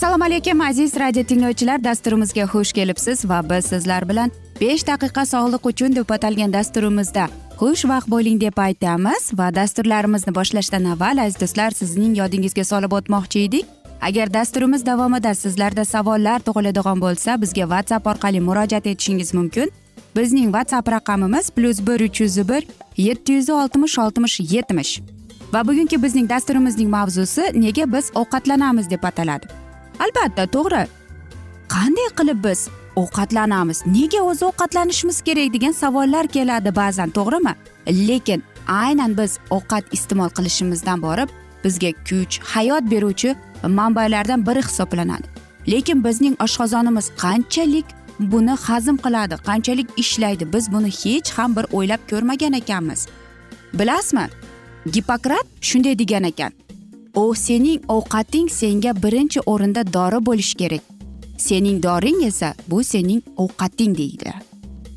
assalomu alaykum aziz radio tinglovchilar. Dasturimizga xush kelibsiz va biz sizlar bilan besh daqiqa sog'liq uchun deb atalgan dasturimizda xushvaqt bo'ling deb aytamiz va dasturlarimizni boshlashdan avval aziz do'stlar sizning yodingizga solib o'tmoqchi edik. Agar dasturimiz davomida sizlarda savollar tug'iladigan bo'lsa bizga whatsapp orqali murojaat etishingiz mumkin. Bizning whatsapp raqamimiz plyus bir uch yuz bir yetti yuz oltmish oltmish yetmish. Va bugungi bizning dasturimizning mavzusi nega biz ovqatlanamiz deb ataladi. Albatta to'g'ri. Qanday qilib biz ovqatlanamiz nega o'zi ovqatlanishimiz kerak degan savollar keladi ba'zan to'g'rimi? Lekin aynan biz ovqat iste'mol qilishimizdan borib bizga kuch hayot beruvchi manbalardan biri hisoblanadi. Lekin bizning oshqozonimiz qanchalik buni hazm qiladi qanchalik ishlaydi biz buni hech ham bir o'ylab ko'rmagan ekanmiz. Bilasizmi? Gipokrat shunday degan ekan. O sening ovqating senga birinchi o'rinda dori bo'lishi kerak. Sening doring esa bu sening ovqating deydi.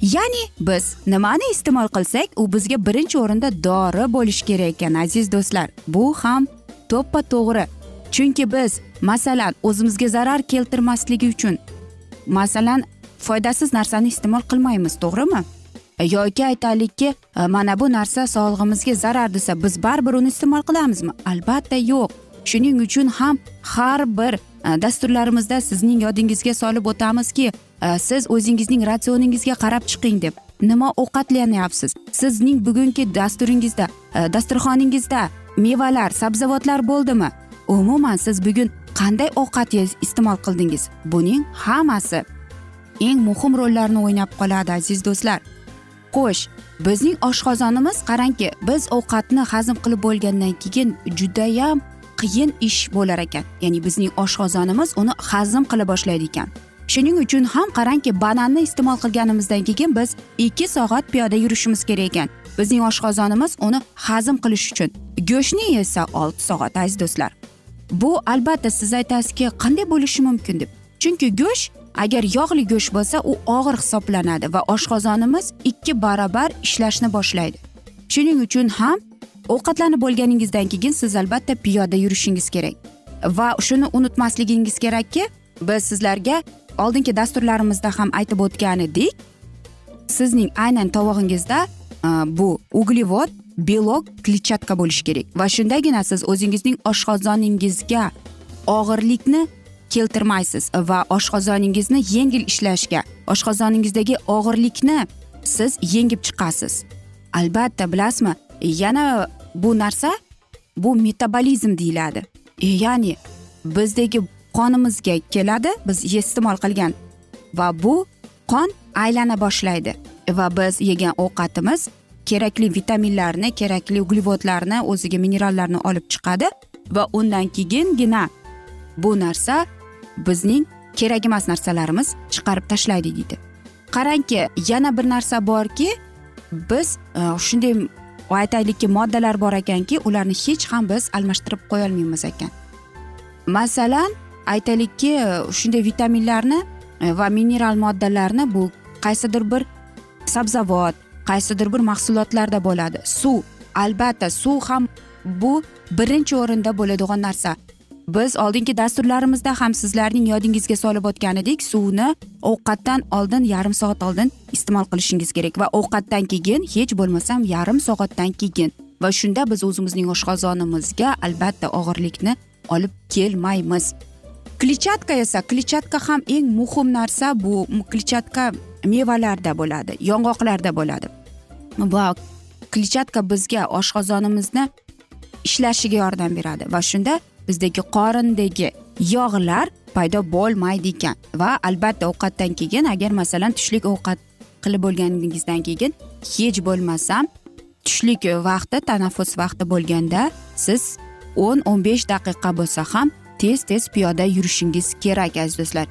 Ya'ni biz nimani iste'mol qilsak u bizga birinchi o'rinda dori bo'lishi kerak ekan aziz do'stlar. Bu ham to'ppa to'g'ri. Chunki biz masalan o'zimizga zarar keltirmasligi uchun masalan foydasiz narsani iste'mol qilmaymiz to'g'rimi? E, yoki aytaylikki e, mana bu narsa sog'lig'imizga zarar desa biz baribir uni iste'mol qilamizmi? Albatta yo'q. Shuning uchun ham har bir e, dasturlarimizda sizning yodingizga solib o'tamizki siz o'zingizning ratsioningizga qarab chiqing deb nima ovqatlanyapsiz? Sizning bugungi dasturingizda dasturxoningizda mevalar sabzavotlar bo'ldimi? Umuman siz bugun qanday ovqat iste'mol qildingiz? Buning hammasi eng muhim rollarni o'ynab qoladi aziz do'stlar. Xo'sh bizning oshqozonimiz qarangki biz ovqatni hazm qilib bo'lgandan keyin judayam qiyin ish bo'lar ekan. Ya'ni bizning oshqozonimiz uni hazm qila boshlaydi ekan. Shuning uchun ham qarangki bananni iste'mol qilganimizdan keyin biz ikki soat piyoda yurishimiz kerak ekan. Bizning oshqozonimiz uni hazm qilish uchun. Go'shtni esa olti soat aziz do'stlar. Bu albatta siz aytasizki qanday bo'lishi mumkin deb. Chunki go'sht agar yog'li go'sht bo'lsa u og'ir hisoblanadi va oshqozonimiz ikki barobar ishlashni boshlaydi. Shuning uchun ham ovqatlanib bo'lganingizdan keyin siz albatta piyoda yurishingiz kerak. Va shuni unutmasligingiz kerakki biz sizlarga oldingi dasturlarimizda ham aytib o'tgan edik sizning aynan tovog'ingizda e, bu uglevod belok kletchatka bo'lishi kerak. Va shundagina siz o'zingizning oshqozoningizga og'irlikni keltirmaysiz va oshqozoningizni yengil ishlashga oshqozoningizdagi og'irlikni siz yengib chiqasiz. Albatta bilasizmi yana bu narsa bu metabolizm deyiladi. E, ya'ni bizdagi qonimizga keladi biz iste'mol qilgan va bu qon aylana boshlaydi va biz yegan ovqatimiz kerakli vitaminlarni kerakli uglevodlarni o'ziga minerallarni olib chiqadi va undan keyingina bu narsa bizning kerak emas narsalarimiz chiqarib tashlaydi deydi. Qarangki yana bir narsa borki biz e, shunday aytaylikki moddalar bor ekanki ularni hech ham biz almashtirib qo'yolmaymiz ekan. Masalan aytaylikki e, shunday vitaminlarni e, va mineral moddalarni bu qaysidir bir sabzavot qaysidir bir mahsulotlarda bo'ladi. Suv albatta suv ham bu birinchi o'rinda bo'ladigan narsa. Biz oldingi dasturlarimizda ham sizlarning yodingizga solib o'tgan edik suvni ovqatdan oldin yarim soat oldin iste'mol qilishingiz kerak va ovqatdan keyin hech bo'lmasam yarim soatdan keyin. Va shunda biz o'zimizning oshqozonimizga albatta og'irlikni olib kelmaymiz. Kletchatka esa kletchatka ham eng muhim narsa bu. Kletchatka mevalarda bo'ladi yong'oqlarda bo'ladi. Va kletchatka bizga oshqozonimizni ishlashiga yordam beradi. Va shunda bizdagi qorindagi yog'lar paydo bo'lmaydi ekan. Va albatta ovqatdan keyin agar masalan tushlik ovqat qilib bo'lganingizdan keyin hech bo'lmasam tushlik vaqti tanaffus vaqti bo'lganda siz o'n o'n besh daqiqa bo'lsa ham tez tez piyoda yurishingiz kerak aziz do'stlar.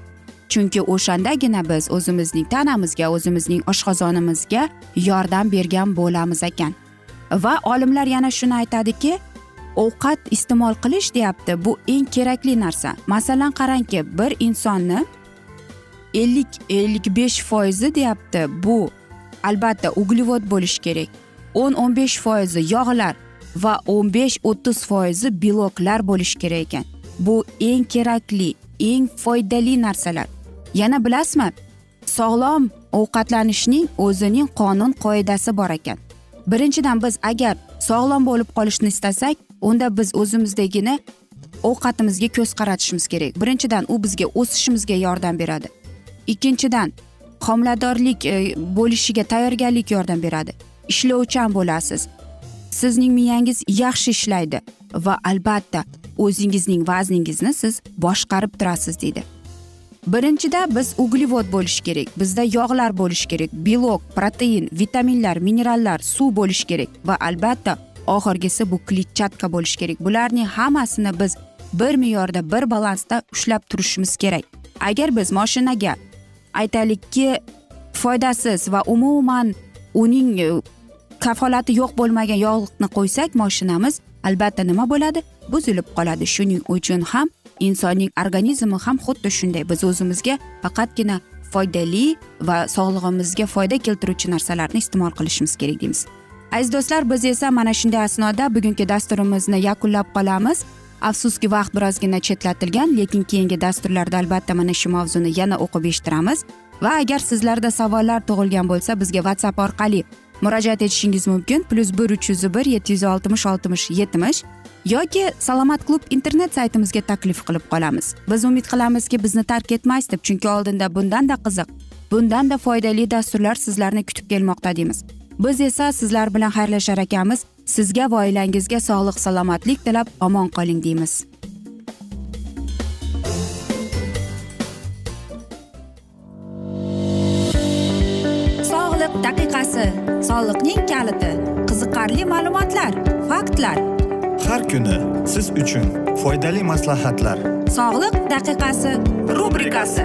Chunki o'shandagina biz o'zimizning tanamizga o'zimizning oshqozonimizga yordam bergan bo'lamiz ekan. Va olimlar yana shuni aytadiki ovqat iste'mol qilish deyapti. Bu eng kerakli narsa. Masalan qarangki bir insonni ellik ellik besh foizi deyapti. Bu albatta uglevod bo'lishi kerak. o'n o'n besh foizi yog'lar va o'n besh o'ttiz foizi beloklar bo'lishi kerak ekan. Bu eng kerakli eng foydali narsalar. Yana bilasizmi sog'lom ovqatlanishning o'zining qonun qoidasi bor ekan. Birinchidan biz agar sog'lom bo'lib qolishni istasak unda biz o'zimizdagini ovqatimizga ko'z qaratishimiz kerak. Birinchidan u bizga o'sishimizga yordam beradi. Ikkinchidan homiladorlik e, bo'lishiga tayyorgarlik yordam beradi. Ishlovchan bo'lasiz. Sizning miyangiz yaxshi ishlaydi va albatta o'zingizning vazningizni siz boshqarib turasiz deydi. Birinchida biz uglevod bo'lishi kerak. Bizda yog'lar bo'lishi kerak. Belok protein vitaminlar minerallar suv bo'lishi kerak va albatta oxirgisi bu kletchatka bo'lishi kerak. Bularning hammasini biz bir me'yorda bir balansda ushlab turishimiz kerak. Agar biz moshinaga aytaylikki foydasiz va umuman uning e, kafolati yo'q bo'lmagan yog'ni qo'ysak moshinamiz albatta nima bo'ladi? Buzilib qoladi. Shuning uchun ham insonning organizmi ham xuddi shunday. Biz o'zimizga faqatgina foydali va sog'lig'imizga foyda keltiruvchi narsalarni iste'mol qilishimiz kerak deymiz. Aziz do'stlar biz esa mana shunday asnoda bugungi dasturimizni yakunlab qolamiz. Afsuski vaqt birozgina chetlatilgan lekin keyingi dasturlarda albatta mana shu mavzuni yana o'qib eshittiramiz. Va agar sizlarda savollar tug'ilgan bo'lsa bizga whatsapp orqali murojaat etishingiz mumkin. Plyus bir uch yuz bir yetti yuz oltmish oltmish yetmish yoki salomat klub internet saytimizga taklif qilib qolamiz. Biz umid qilamizki bizni tark etmaysiz deb chunki oldinda bundanda qiziq bundanda foydali dasturlar sizlarni kutib kelmoqda deymiz. Biz esa sizlar bilan xayrlashar ekanmiz. Sizga va oilangizga sog'lik salomatlik tilab omon qoling deymiz. Sog'liq daqiqasi soliqning kaliti qiziqarli ma'lumotlar faktlar. Har kuni siz uchun foydali maslahatlar. Sog'liq daqiqasi rubrikasi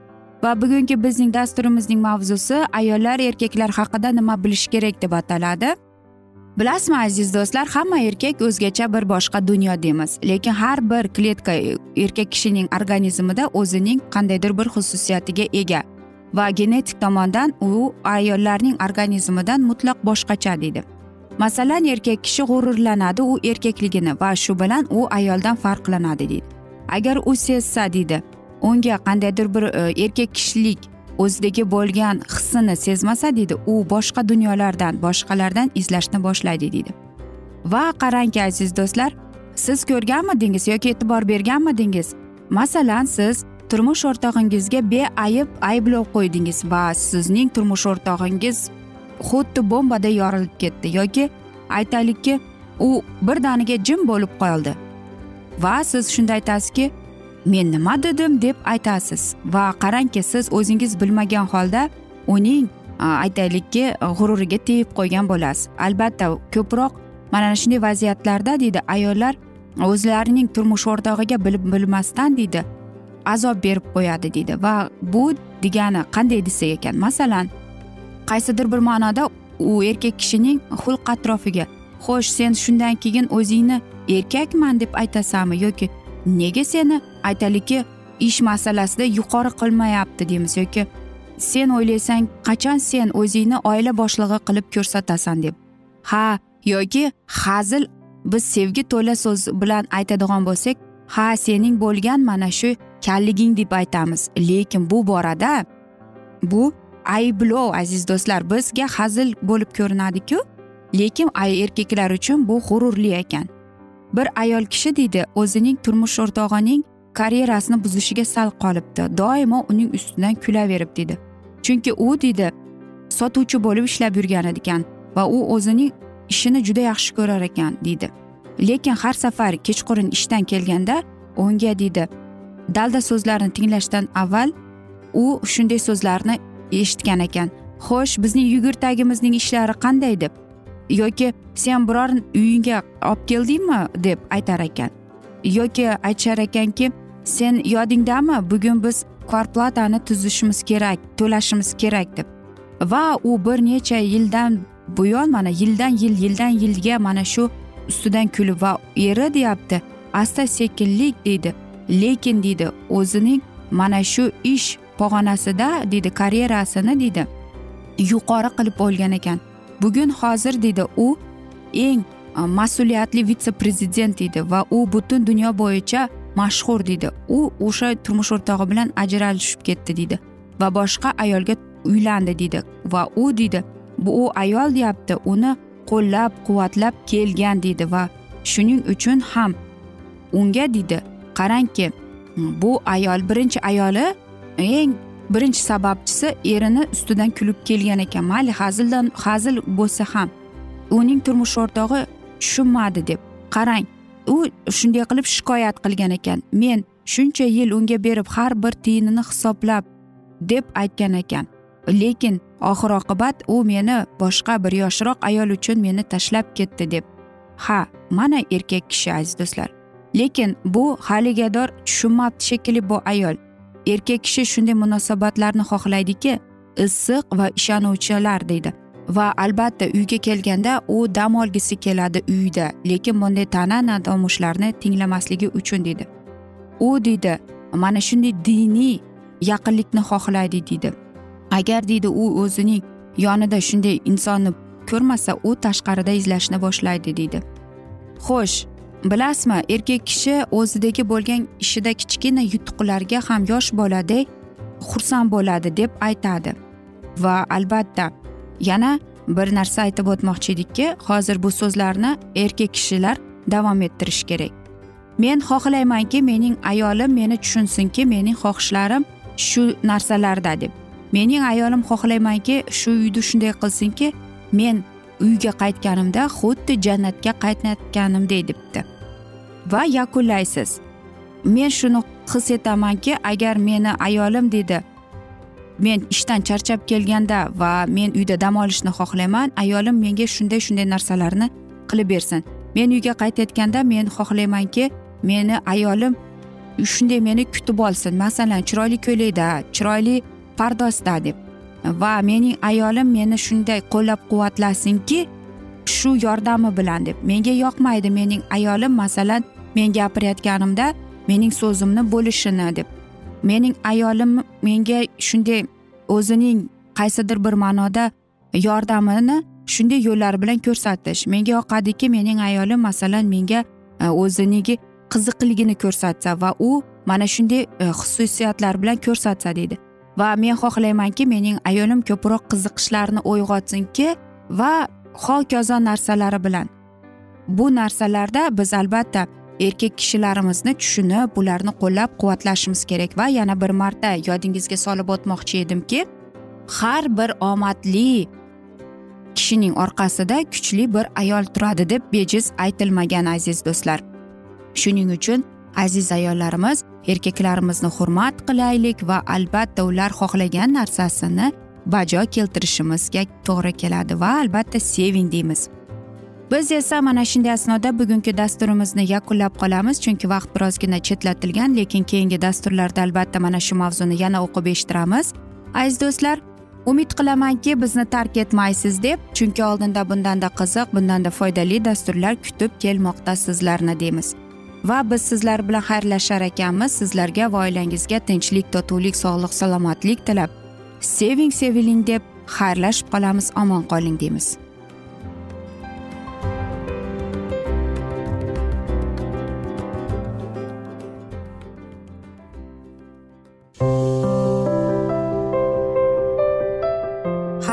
Va bugungi bizning dasturimizning mavzusi ayollar erkaklar haqida nima bilish kerak deb ataladi. Bilasizmi aziz do'stlar hamma erkak o'zgacha bir boshqa dunyo deymiz. Lekin har bir kletka erkak kishining organizmida o'zining qandaydir bir xususiyatiga ega va genetik tomondan u ayollarning organizmidan mutlaq boshqacha deydi. Masalan erkak kishi g'ururlanadi u erkakligini va shu bilan u ayoldan farqlanadi deydi. Agar u sezsa deydi. Unga qandaydir bir e, erkak kishilik o'zidagi bo'lgan hissini sezmasa deydi u boshqa dunyolardan boshqalardan izlashni boshlaydi deydi. Va qarangki aziz do'stlar siz ko'rganmidingiz yoki e'tibor berganmidingiz? Masalan siz turmush o'rtog'ingizga beayb ayblov qo'ydingiz va sizning turmush o'rtog'ingiz xuddi bombaday yorilib ketdi yoki aytaylikki u birdaniga jim bo'lib qoldi. Va siz shunda aytasizki men nima dedim deb aytasiz va qarangki siz o'zingiz bilmagan holda uning aytaylikki g'ururiga tegib qo'ygan bo'lasiz. Albatta ko'proq mana shunday vaziyatlarda deydi ayollar o'zlarining turmush o'rtog'iga bilib bilmasdan deydi azob berib qo'yadi deydi. Va bu degani qanday desak ekan masalan qaysidir bir ma'noda u erkak kishining xulq atrofiga xo'sh sen shundan keyin o'zingni erkakman deb aytasanmi yoki nega seni aytaylikki ish masalasida yuqori qilmayapti deymiz yoki sen o'ylaysan qachon sen o'zingni oila boshlig'i qilib ko'rsatasan deb. Ha yoki hazil biz sevgi to'la so'z bilan aytadigan bo'lsak ha sening bo'lgan mana shu kalliging deb aytamiz. Lekin bu borada bu ayblov aziz do'stlar bizga hazil bo'lib ko'rinadiku. Lekin erkaklar uchun bu g'ururli ekan. Bir ayol kishi deydi o'zining turmush o'rtog'ining karyerasini buzishiga sal qolibdi. Doimo uning ustidan kulaverib deydi chunki u deydi sotuvchi bo'lib ishlab yurgan ekan va u o'zining ishini juda yaxshi ko'rar ekan deydi lekin har safar kechqurun ishdan kelganda unga deydi dalda so'zlarni tinglashdan avval u shunday so'zlarni eshitgan ekan. Xo'sh bizning yugurtagimizning ishlari qanday deb yoki sen biror uyingga olib keldingmi deb aytar ekan. Yoki aytishar ekanki sen yodingdami? Bugun biz kvarplatani tuzishimiz kerak to'lashimiz kerak deb. Va u bir necha yildan buyon mana yildan yil yildan yilga mana shu ustidan kulib va eri deyapti. Asta sekinlik deydi. Lekin deydi o'zining mana shu ish pog'onasida deydi karyerasini deydi yuqori qilib olgan ekan. Bugun hozir deydi u eng mas'uliyatli vitse prezident deydi va u butun dunyo bo'yicha mashhur deydi. U o'sha turmush o'rtog'i bilan ajralishib ketdi deydi. Va boshqa ayolga uylandi deydi. Va u deydi bu u ayol deyapti uni qo'llab quvvatlab kelgan deydi va shuning uchun ham unga deydi qarangki bu ayol birinchi ayoli eng birinchi sababchisi erini ustidan kulib kelgan ekan. Mayli hazildan hazil bo'lsa ham uning turmush o'rtog'i tushunmadi deb qarang. U shunday qilib shikoyat qilgan ekan. Men shuncha yil unga berib har bir tiyinini hisoblab deb aytgan ekan. Lekin oxir oqibat u meni boshqa bir yoshroq ayol uchun meni tashlab ketdi deb. Ha mana erkak kishi aziz do'stlar. Lekin bu haligador tushunmabdi shekilli bu ayol. Erkak kishi shunday munosabatlarni xohlaydiki issiq va ishonuvchilar deydi. Va albatta uyga kelganda u dam olgisi keladi uyda lekin bunday tana nadomushlarni tinglamasligi uchun deydi u deydi mana shunday diniy yaqinlikni xohlaydi deydi agar deydi u o'zining yonida shunday insonni ko'rmasa u tashqarida izlashni boshlaydi deydi xo'sh bilasizmi erkak kishi o'zidagi bo'lgan ishida kichkina yutuqlarga ham yosh boladek xursand bo'ladi deb aytadi. Va albatta yana bir narsa aytib o'tmoqchi edikki hozir bu so'zlarni erkak kishilar davom ettirishi kerak. Men xohlaymanki mening ayolim meni tushunsinki mening xohishlarim shu narsalarda deb. Mening ayolim xohlaymanki shu uyni shunday qilsinki men uyga qaytganimda xuddi jannatga qaytayotganimdek debdi. Va yakunlaysiz. Men shuni his etamanki agar meni ayolim deydi men ishdan charchab kelganda va men uyda dam olishni xohlayman ayolim menga shunday shunday narsalarni qilib bersin. Men uyga qaytayotganda men xohlaymanki meni ayolim shunday meni kutib olsin. Masalan chiroyli ko'ylakda chiroyli pardozda deb. Va mening ayolim meni shunday qo'llab quvvatlasinki shu yordami bilan deb. Menga yoqmaydi mening ayolim masalan men gapirayotganimda mening so'zimni bo'lishini deb. Mening ayolim menga shunday o'zining qaysidir bir ma'noda yordamini shunday yo'llar bilan ko'rsatish. Menga yoqadiki mening ayolim masalan menga e, o'ziniki qiziqligini ko'rsatsa va u mana shunday e, xususiyatlar bilan ko'rsatsa deydi. Va men xohlaymanki mening ayolim ko'proq qiziqishlarni uyg'otsinki va hokazo narsalari bilan. Bu narsalarda biz albatta erkak kishilarimizni tushunib ularni qo'llab quvvatlashimiz kerak. Va yana bir marta yodingizga solib o'tmoqchi edimki har bir omadli kishining orqasida kuchli bir ayol turadi deb bejiz aytilmagan aziz do'stlar. Shuning uchun aziz ayollarimiz erkaklarimizni hurmat qilaylik va albatta ular xohlagan narsasini bajo keltirishimizga to'g'ri keladi va albatta seving deymiz biz esa mana shunday asnoda bugungi dasturimizni yakunlab qolamiz chunki vaqt birozgina chetlatilgan lekin keyingi dasturlarda albatta mana shu mavzuni yana o'qib eshittiramiz. Aziz do'stlar umid qilamanki bizni tark etmaysiz deb chunki oldinda bundanda qiziq bundanda foydali dasturlar kutib kelmoqda sizlarni deymiz. Va biz sizlar bilan xayrlashar ekanmiz sizlarga va oilangizga tinchlik totuvlik sog'lik salomatlik tilab. Seving seviling deb xayrlashib qolamiz omon qoling deymiz.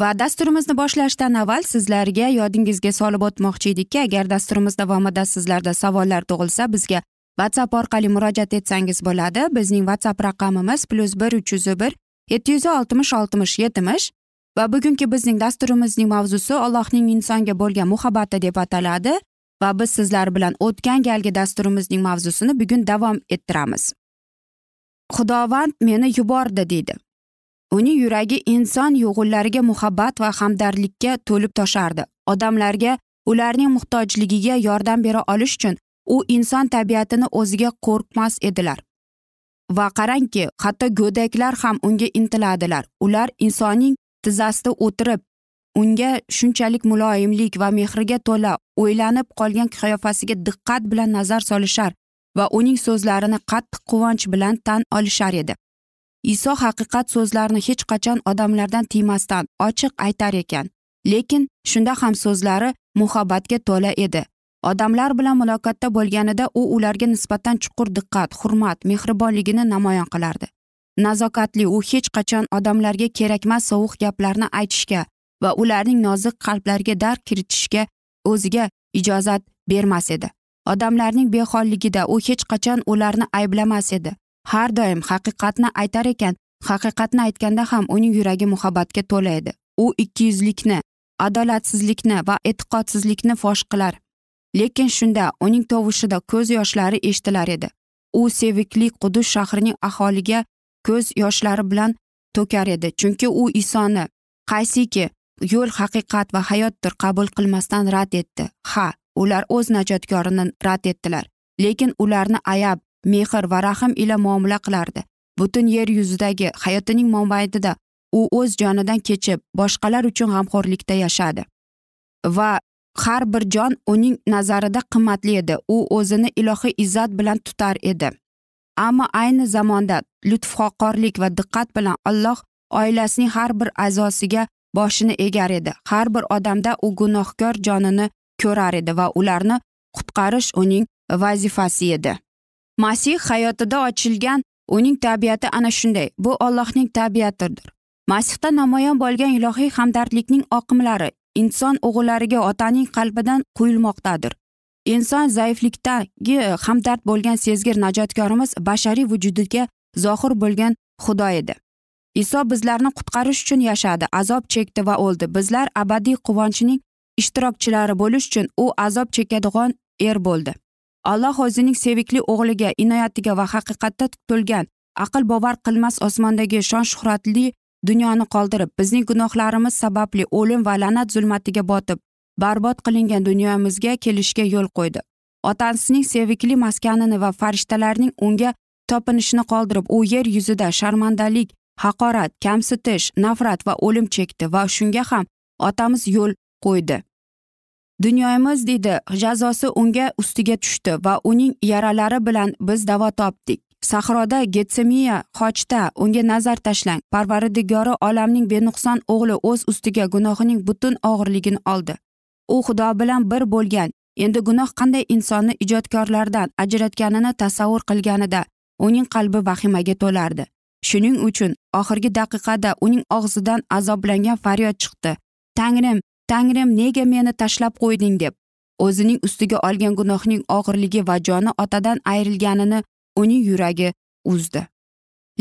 Va dasturimizni boshlashdan avval sizlarga yodingizga solib o'tmoqchi edikki agar dasturimiz davomida sizlarda savollar tug'ilsa bizga whatsapp orqali murojaat etsangiz bo'ladi. Bizning whatsapp raqamimiz plyus bir uch yuz bir yetti yuz oltmish oltmish yetmish va bugungi bizning dasturimizning mavzusi allohning insonga bo'lgan muhabbati deb ataladi va biz sizlar bilan o'tgan galgi dasturimizning mavzusini bugun davom ettiramiz. Xudovand meni yubordi deydi. Uning yuragi inson yo'g'inlariga muhabbat va hamdardlikka to'lib toshardi. Odamlarga ularning muhtojligiga yordam bera olish uchun u inson tabiatini o'ziga qo'rqmas edilar. Va qarangki hatto go'daklar ham unga intiladilar. Ular insonning tizzasida o'tirib unga shunchalik muloyimlik va mehrga to'la o'ylanib qolgan qiyofasiga diqqat bilan nazar solishar va uning so'zlarini qattiq quvonch bilan tan olishar edi. Iso haqiqat so'zlarini hech qachon odamlardan tiymasdan ochiq aytar ekan. Lekin shunda ham so'zlari muhabbatga to'la edi. Odamlar bilan muloqotda bo'lganida u ularga nisbatan chuqur diqqat hurmat mehribonligini namoyon qilardi. Nazokatli u hech qachon odamlarga kerakmas sovuq gaplarni aytishga va ularning nozik qalblariga dark kiritishga o'ziga ijozat bermas edi. Odamlarning beholligida u hech qachon ularni ayblamas edi. Har doim haqiqatni aytar ekan haqiqatni aytganda ham uning yuragi muhabbatga to'la edi u ikkiyuzlikni adolatsizlikni va e'tiqodsizlikni fosh qilar. Lekin shunda uning tovushida ko'z yoshlari eshitilar edi. U sevikli qudus shahrining aholiga ko'z yoshlari bilan to'kar edi. Chunki u isoni qaysiki yo'l haqiqat va hayotdir qabul qilmasdan rad etdi. Ha ular o'z najotkorini rad etdilar lekin ularni ayab mehr va rahm ila muomala qilardi. Butun yer yuzidagi hayotining mobaynida u o'z jonidan kechib boshqalar uchun g'amxo'rlikda yashadi. Va har bir jon uning nazarida qimmatli edi. U o'zini ilohiy izzat bilan tutar edi. Ammo ayni zamonda lutfxo'rlik va diqqat bilan alloh oilasining har bir a'zosiga boshini egar edi. Har bir odamda u gunohkor jonini ko'rar edi va ularni qutqarish uning vazifasi edi. Masih hayotida ochilgan uning tabiati ana shunday. Bu ollohning tabiatidir masihda namoyon bo'lgan ilohiy hamdardlikning oqimlari inson o'g'illariga otaning qalbidan quyilmoqdadir. Inson zaiflikdagi hamdard bo'lgan sezgir najotkorimiz bashariy vujudiga zohir bo'lgan xudo edi. Iso bizlarni qutqarish uchun yashadi azob chekdi va o'ldi. Bizlar abadiy quvonchning ishtirokchilari bo'lish uchun u azob chekadigan er bo'ldi. Alloh o'zining sevikli o'g'liga inoyatiga va haqiqatda to'lgan aql bovar qilmas osmondagi shon shuhratli dunyoni qoldirib bizning gunohlarimiz sababli o'lim va la'nat zulmatiga botib barbod qilingan dunyomizga kelishga yo'l qo'ydi. Otasining sevikli maskanini va farishtalarning unga topinishini qoldirib u yer yuzida sharmandalik haqorat kamsitish nafrat va o'lim chekdi va shunga ham otamiz yo'l qo'ydi. Dunyomiz deydi jazosi unga ustiga tushdi va uning yaralari bilan biz davo topdik. Sahroda getsemiya xochda unga nazar tashlang. Parvardigori olamning benuqson o'g'li o'z ustiga gunohining butun og'irligini oldi. U xudo bilan bir bo'lgan. Endi gunoh qanday insonni ijodkorlardan ajratganini tasavvur qilganida uning qalbi vahimaga to'lardi. Shuning uchun oxirgi daqiqada uning og'zidan azoblangan faryod chiqdi. Tangrim tangrim nega meni tashlab qo'yding deb o'zining ustiga olgan gunohning og'irligi va joni otadan ayrilganini uning yuragi uzdi.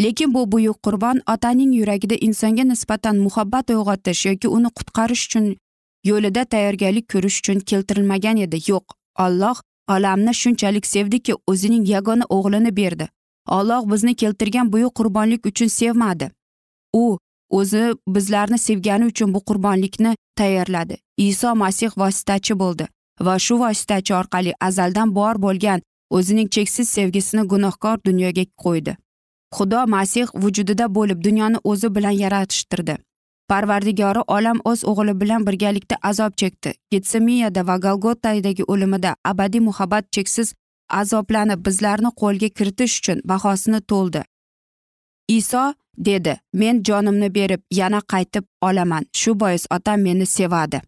Lekin bu buyuk qurbon otaning yuragida insonga nisbatan muhabbat uyg'otish yoki uni qutqarish uchun yo'lida tayyorgarlik ko'rish uchun keltirilmagan edi. Yo'q olloh olamni shunchalik sevdiki o'zining yagona o'g'lini berdi. Olloh bizni keltirgan buyuk qurbonlik uchun sevmadi. U o'zi bizlarni sevgani uchun bu qurbonlikni tayyorladi. Iso masih vositachi bo'ldi va shu vositachi orqali azaldan bor bo'lgan o'zining cheksiz sevgisini gunohkor dunyoga qo'ydi. Xudo masih vujudida bo'lib dunyoni o'zi bilan yaratishtirdi. Parvardigori olam o'z o'g'li bilan birgalikda azob chekdi. Getsemiyada va golgotadagi o'limida abadiy muhabbat cheksiz azoblanib bizlarni qo'lga kiritish uchun bahosini to'ldi. Iso dedi men jonimni berib yana qaytib olaman. Shu bois otam meni sevadi.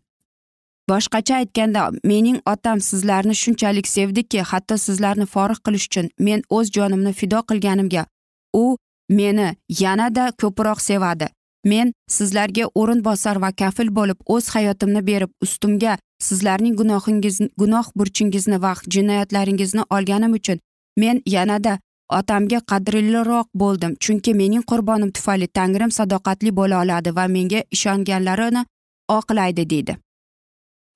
Boshqacha aytganda mening otam sizlarni shunchalik sevdiki hatto sizlarni forig' qilish uchun men o'z jonimni fido qilganimga u meni yanada ko'proq sevadi. Men sizlarga o'rinbosar va kafil bo'lib o'z hayotimni berib ustimga sizlarning gunohingiz gunoh burchingizni va jinoyatlaringizni olganim uchun men yanada otamga qadrliroq bo'ldim. Chunki mening qurbonim tufayli tangrim sadoqatli bo'la oladi va menga ishonganlarini oqlaydi deydi.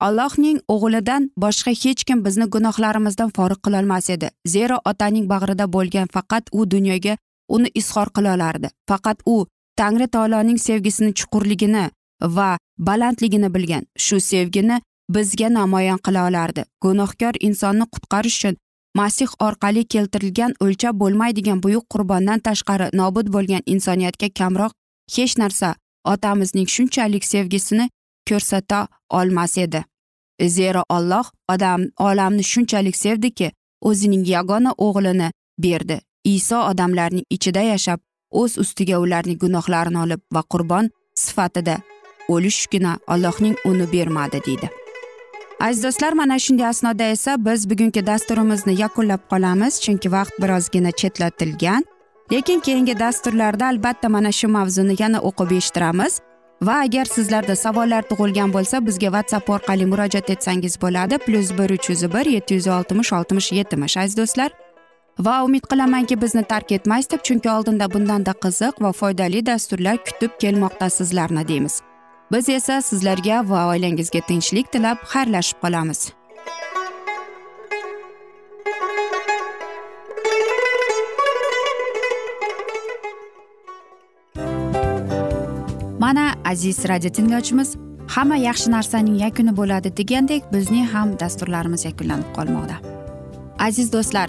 Allohning o'g'lidan boshqa hech kim bizni gunohlarimizdan forig' qilolmas edi. Zero otaning bag'rida bo'lgan faqat u dunyoga uni izhor qila olardi. Faqat u tangri taoloning sevgisini chuqurligini va balandligini bilgan. Shu sevgini bizga namoyon qila olardi. Gunohkor insonni qutqarish uchun masih orqali keltirilgan o'lchab bo'lmaydigan buyuk qurbondan tashqari nobud bo'lgan insoniyatga kamroq hech narsa otamizning shunchalik sevgisini ko'rsata olmas edi. Zero olloh odam olamni shunchalik sevdiki o'zining yagona o'g'lini berdi. Iso odamlarning ichida yashab o'z ustiga ularning gunohlarini olib va qurbon sifatida o'lishgina allohning uni bermadi deydi. Aziz do'stlar mana shunday asnoda esa biz bugungi dasturimizni yakunlab qolamiz chunki vaqt birozgina chetlatilgan. Lekin keyingi dasturlarda albatta mana shu mavzuni yana o'qib eshittiramiz. Va agar sizlarda savollar tug'ilgan bo'lsa bizga whatsapp orqali murojaat etsangiz bo'ladi. Plyus bir uch yuz bir yetti yuz oltmish oltmish yetmish aziz do'stlar. Va umid qilamanki bizni tark etmaysiz deb chunki oldinda bundanda qiziq va foydali dasturlar kutib kelmoqda sizlarni deymiz. Biz esa sizlarga va oilangizga tinchlik tilab xayrlashib qolamiz. Mana aziz radio tinglovchimiz hamma yaxshi narsaning yakuni bo'ladi degandek bizning ham dasturlarimiz yakunlanib qolmoqda. Aziz do'stlar